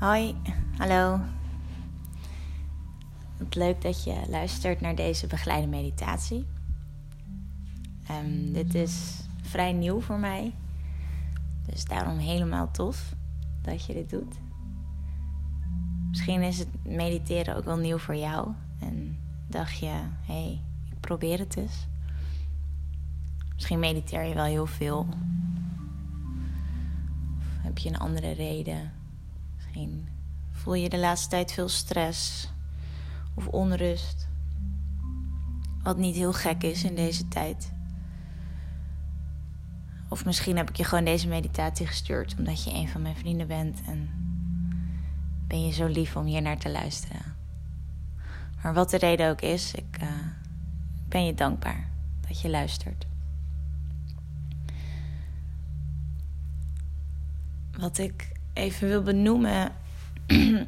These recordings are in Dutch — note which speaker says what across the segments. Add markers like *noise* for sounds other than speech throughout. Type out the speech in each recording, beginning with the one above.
Speaker 1: Hoi, hallo. Wat leuk dat je luistert naar deze begeleide meditatie. Um, dit is vrij nieuw voor mij, dus daarom helemaal tof dat je dit doet. Misschien is het mediteren ook wel nieuw voor jou en dacht je, hé, hey, ik probeer het eens. Misschien mediteer je wel heel veel. Of heb je een andere reden? Misschien voel je de laatste tijd veel stress of onrust. Wat niet heel gek is in deze tijd. Of misschien heb ik je gewoon deze meditatie gestuurd omdat je een van mijn vrienden bent en ben je zo lief om hier naar te luisteren. Maar wat de reden ook is, ik uh, ben je dankbaar dat je luistert. Wat ik even wil benoemen *clears throat*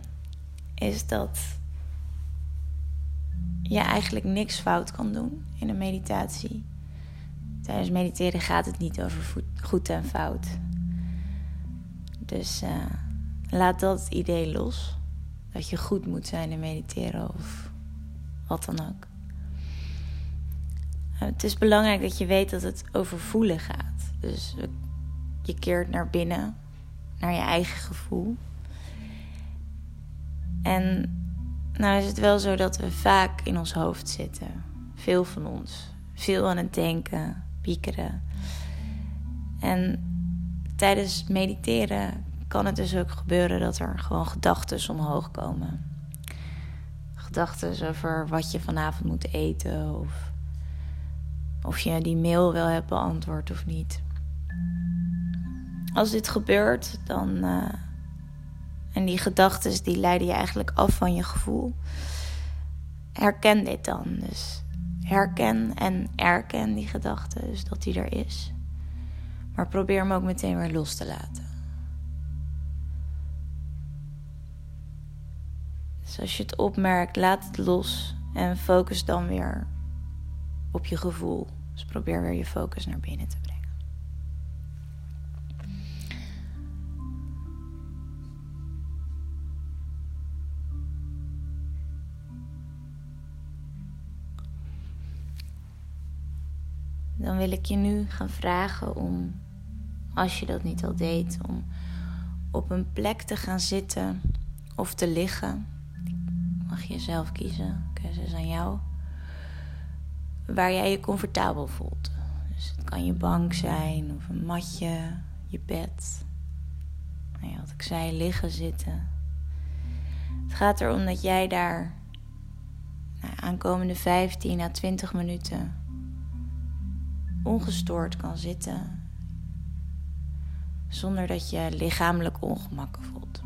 Speaker 1: is dat je eigenlijk niks fout kan doen in een meditatie. Tijdens mediteren gaat het niet over goed en fout. Dus uh, laat dat idee los. Dat je goed moet zijn in mediteren of wat dan ook. Uh, het is belangrijk dat je weet dat het over voelen gaat. Dus je keert naar binnen, naar je eigen gevoel. En nou is het wel zo dat we vaak in ons hoofd zitten. Veel van ons. Veel aan het denken, piekeren. En tijdens mediteren kan het dus ook gebeuren dat er gewoon gedachten omhoog komen. Gedachten over wat je vanavond moet eten of of je die mail wel hebt beantwoord of niet. Als dit gebeurt, dan. Uh, en die gedachten die leiden je eigenlijk af van je gevoel. Herken dit dan. Dus herken en erken die gedachte, dus dat die er is. Maar probeer hem ook meteen weer los te laten. Dus als je het opmerkt, laat het los en focus dan weer op je gevoel. Dus probeer weer je focus naar binnen te Dan wil ik je nu gaan vragen om, als je dat niet al deed, om op een plek te gaan zitten of te liggen. Mag je zelf kiezen, keuze is aan jou waar jij je comfortabel voelt. Dus het kan je bank zijn of een matje, je bed. Nou ja, wat ik zei, liggen, zitten. Het gaat erom dat jij daar nou, aankomende 15 à 20 minuten ongestoord kan zitten. Zonder dat je lichamelijk ongemakken voelt.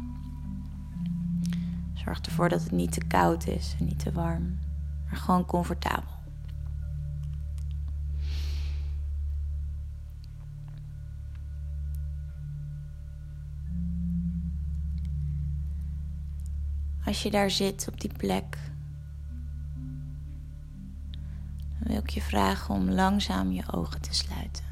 Speaker 1: Zorg ervoor dat het niet te koud is en niet te warm, maar gewoon comfortabel. Als je daar zit op die plek, ik je vragen om langzaam je ogen te sluiten.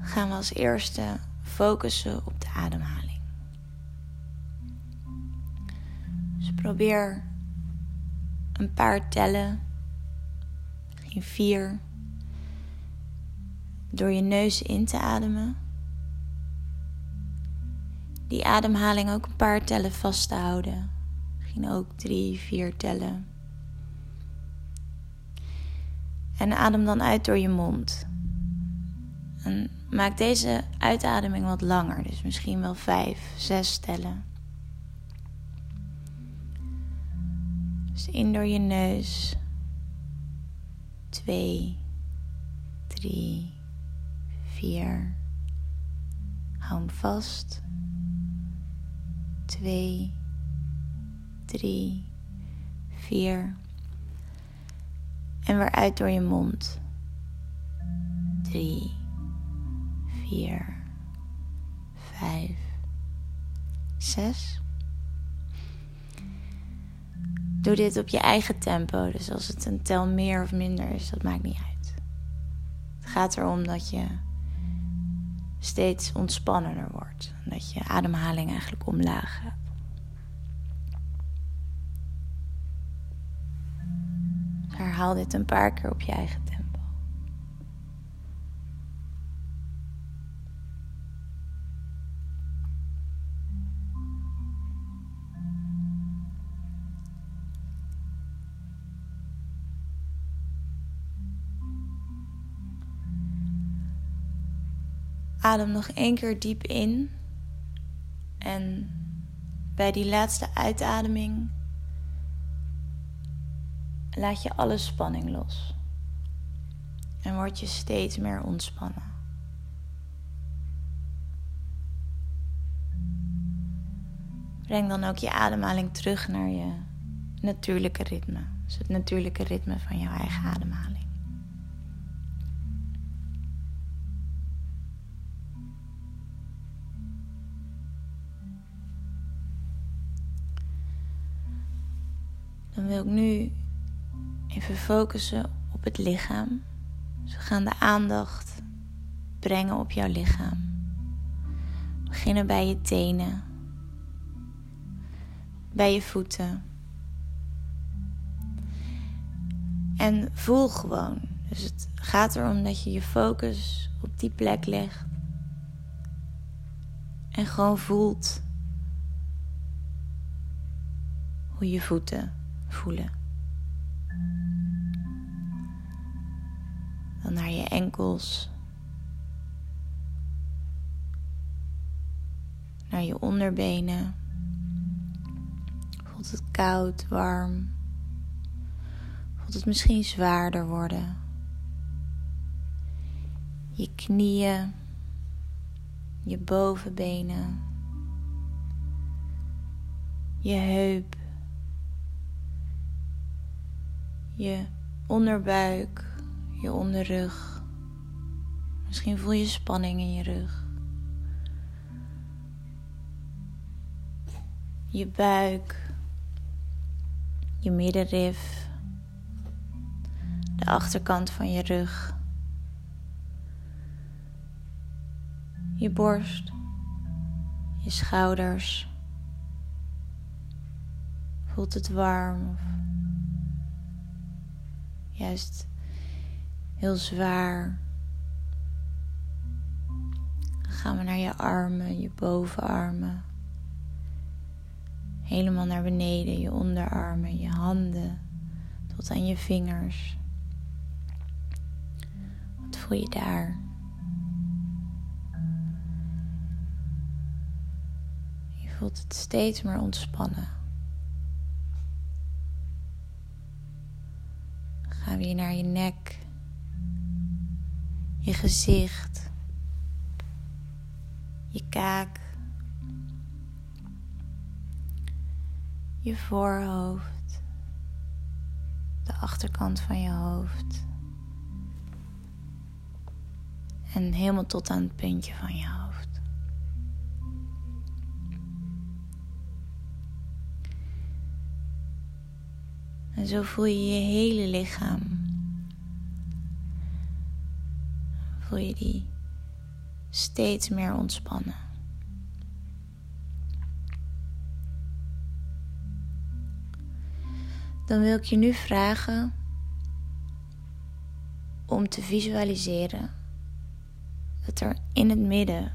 Speaker 1: Gaan we als eerste focussen op de ademhaling. Dus probeer een paar tellen in vier. Door je neus in te ademen. Die ademhaling ook een paar tellen vast te houden. Misschien ook drie, vier tellen. En adem dan uit door je mond. En maak deze uitademing wat langer, dus misschien wel vijf, zes tellen. Dus in door je neus. 2, 3, 4. Hou hem vast. 2, 3, 4. En weer uit door je mond. 3, 4, 5, 6. Doe dit op je eigen tempo. Dus als het een tel meer of minder is, dat maakt niet uit. Het gaat erom dat je steeds ontspannender wordt. Dat je ademhaling eigenlijk omlaag gaat. herhaal dit een paar keer op je eigen tempo. Adem nog één keer diep in. En bij die laatste uitademing laat je alle spanning los. En word je steeds meer ontspannen. Breng dan ook je ademhaling terug naar je natuurlijke ritme. Dus het natuurlijke ritme van jouw eigen ademhaling. Dan wil ik nu even focussen op het lichaam. Dus we gaan de aandacht brengen op jouw lichaam. Beginnen bij je tenen, bij je voeten. En voel gewoon. Dus het gaat erom dat je je focus op die plek legt. En gewoon voelt hoe je voeten voelen. Dan naar je enkels. Naar je onderbenen. Voelt het koud, warm. Voelt het misschien zwaarder worden. Je knieën. Je bovenbenen. Je heup. Je onderbuik je onderrug. Misschien voel je spanning in je rug. Je buik, je middenrif, de achterkant van je rug, je borst, je schouders. Voelt het warm of juist heel zwaar. Dan gaan we naar je armen, je bovenarmen. Helemaal naar beneden, je onderarmen, je handen tot aan je vingers. Wat voel je daar? Je voelt het steeds meer ontspannen. Gaan we hier naar je nek je gezicht, je kaak, je voorhoofd, de achterkant van je hoofd en helemaal tot aan het puntje van je hoofd. En zo voel je je hele lichaam voel je die steeds meer ontspannen. Dan wil ik je nu vragen om te visualiseren dat er in het midden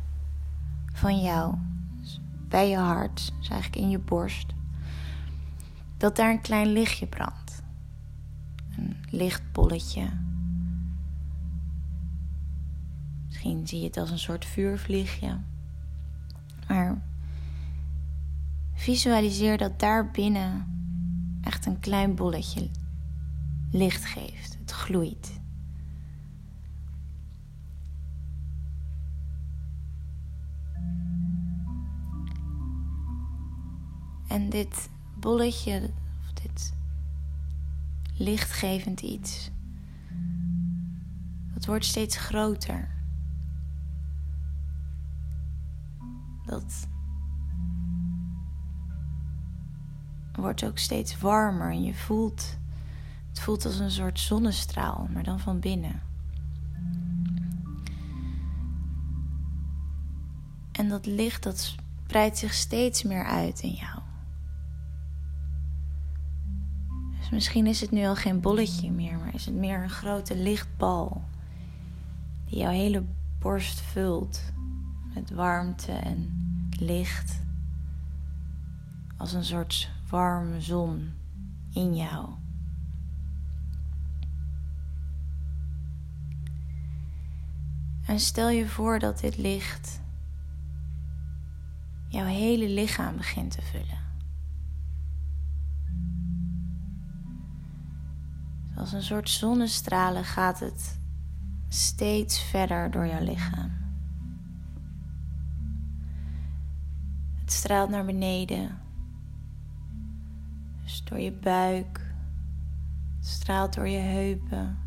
Speaker 1: van jou, bij je hart, dus eigenlijk in je borst, dat daar een klein lichtje brandt. Een lichtbolletje Misschien zie je het als een soort vuurvliegje. Maar visualiseer dat daar binnen echt een klein bolletje licht geeft. Het gloeit. En dit bolletje, of dit lichtgevend iets, dat wordt steeds groter. dat wordt ook steeds warmer en je voelt, het voelt als een soort zonnestraal, maar dan van binnen. En dat licht dat breidt zich steeds meer uit in jou. Dus misschien is het nu al geen bolletje meer, maar is het meer een grote lichtbal die jouw hele borst vult met warmte en licht. Als een soort warme zon in jou. En stel je voor dat dit licht jouw hele lichaam begint te vullen. Als een soort zonnestralen gaat het steeds verder door jouw lichaam. Het straalt naar beneden. Dus door je buik. Het straalt door je heupen.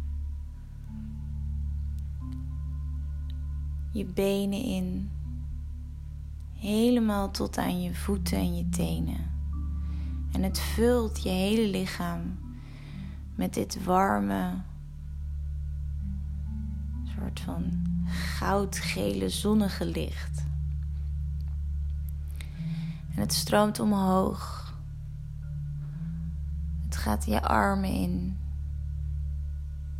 Speaker 1: Je benen in. Helemaal tot aan je voeten en je tenen. En het vult je hele lichaam met dit warme, soort van goudgele zonnige licht. En het stroomt omhoog. Het gaat je armen in,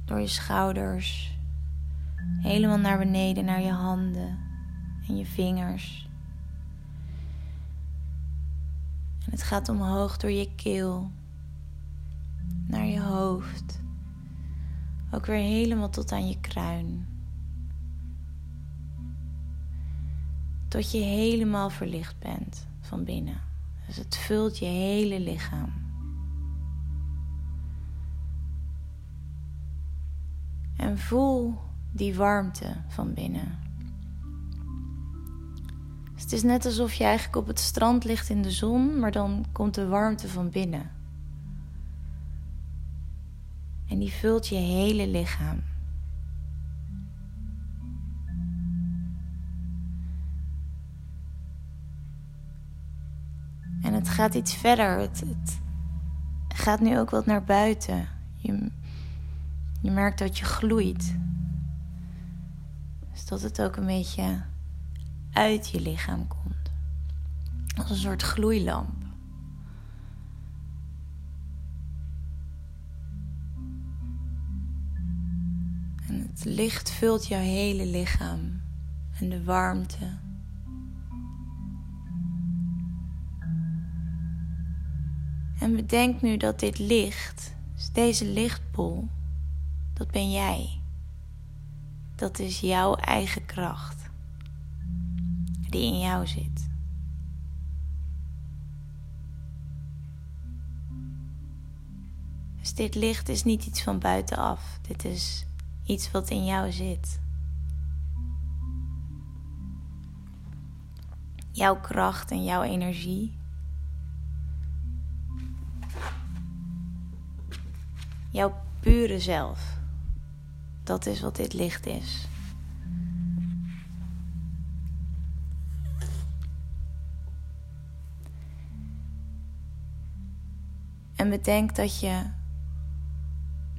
Speaker 1: door je schouders, helemaal naar beneden, naar je handen en je vingers. En het gaat omhoog door je keel, naar je hoofd, ook weer helemaal tot aan je kruin. Tot je helemaal verlicht bent van binnen. Dus het vult je hele lichaam. En voel die warmte van binnen. Dus het is net alsof je eigenlijk op het strand ligt in de zon, maar dan komt de warmte van binnen. En die vult je hele lichaam. En het gaat iets verder. Het, het gaat nu ook wat naar buiten. Je, je merkt dat je gloeit. Dus dat het ook een beetje uit je lichaam komt. Als een soort gloeilamp. Het licht vult jouw hele lichaam. En de warmte. En bedenk nu dat dit licht, deze lichtbol, dat ben jij. Dat is jouw eigen kracht die in jou zit. Dus dit licht is niet iets van buitenaf. Dit is iets wat in jou zit. Jouw kracht en jouw energie. Jouw pure zelf. Dat is wat dit licht is. En bedenk dat je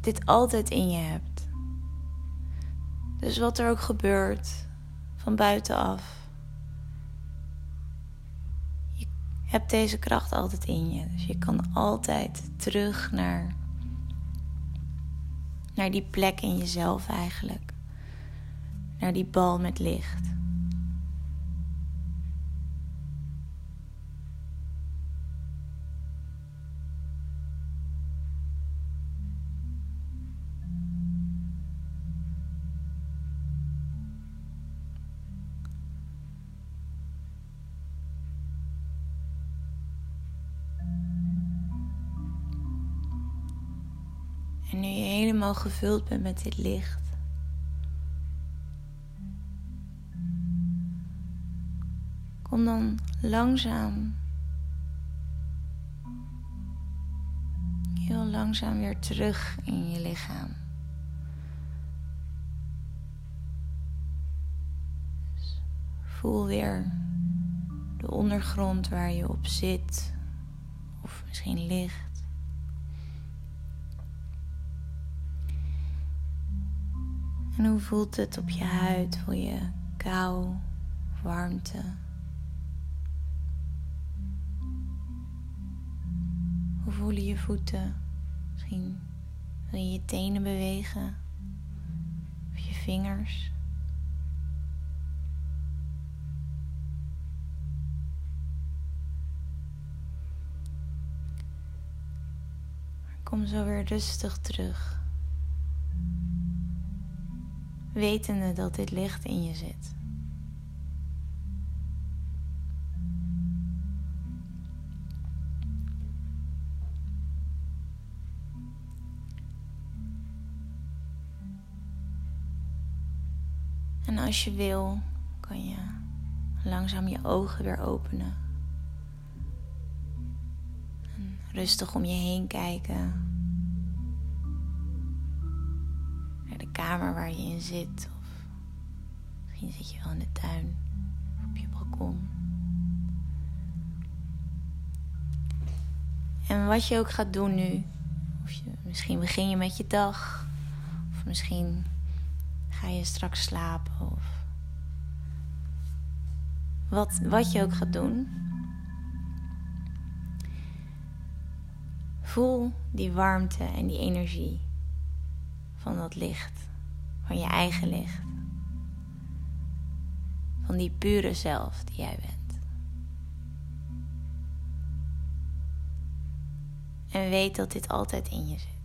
Speaker 1: dit altijd in je hebt. Dus wat er ook gebeurt van buitenaf. Je hebt deze kracht altijd in je. Dus je kan altijd terug naar naar die plek in jezelf eigenlijk. Naar die bal met licht. Gevuld bent met dit licht. Kom dan langzaam, heel langzaam weer terug in je lichaam. Dus voel weer de ondergrond waar je op zit of misschien licht. En hoe voelt het op je huid? Voel je kou, warmte? Hoe voelen je voeten? Misschien wil je je tenen bewegen of je vingers. Kom zo weer rustig terug. Wetende dat dit licht in je zit. En als je wil, kan je langzaam je ogen weer openen. En rustig om je heen kijken. De kamer waar je in zit. Of misschien zit je wel in de tuin of op je balkon. En wat je ook gaat doen nu. Of je, misschien begin je met je dag. Of misschien Ga je straks slapen of wat, wat je ook gaat doen. Voel die warmte en die energie van dat licht, van je eigen licht. Van die pure zelf die jij bent. En weet dat dit altijd in je zit.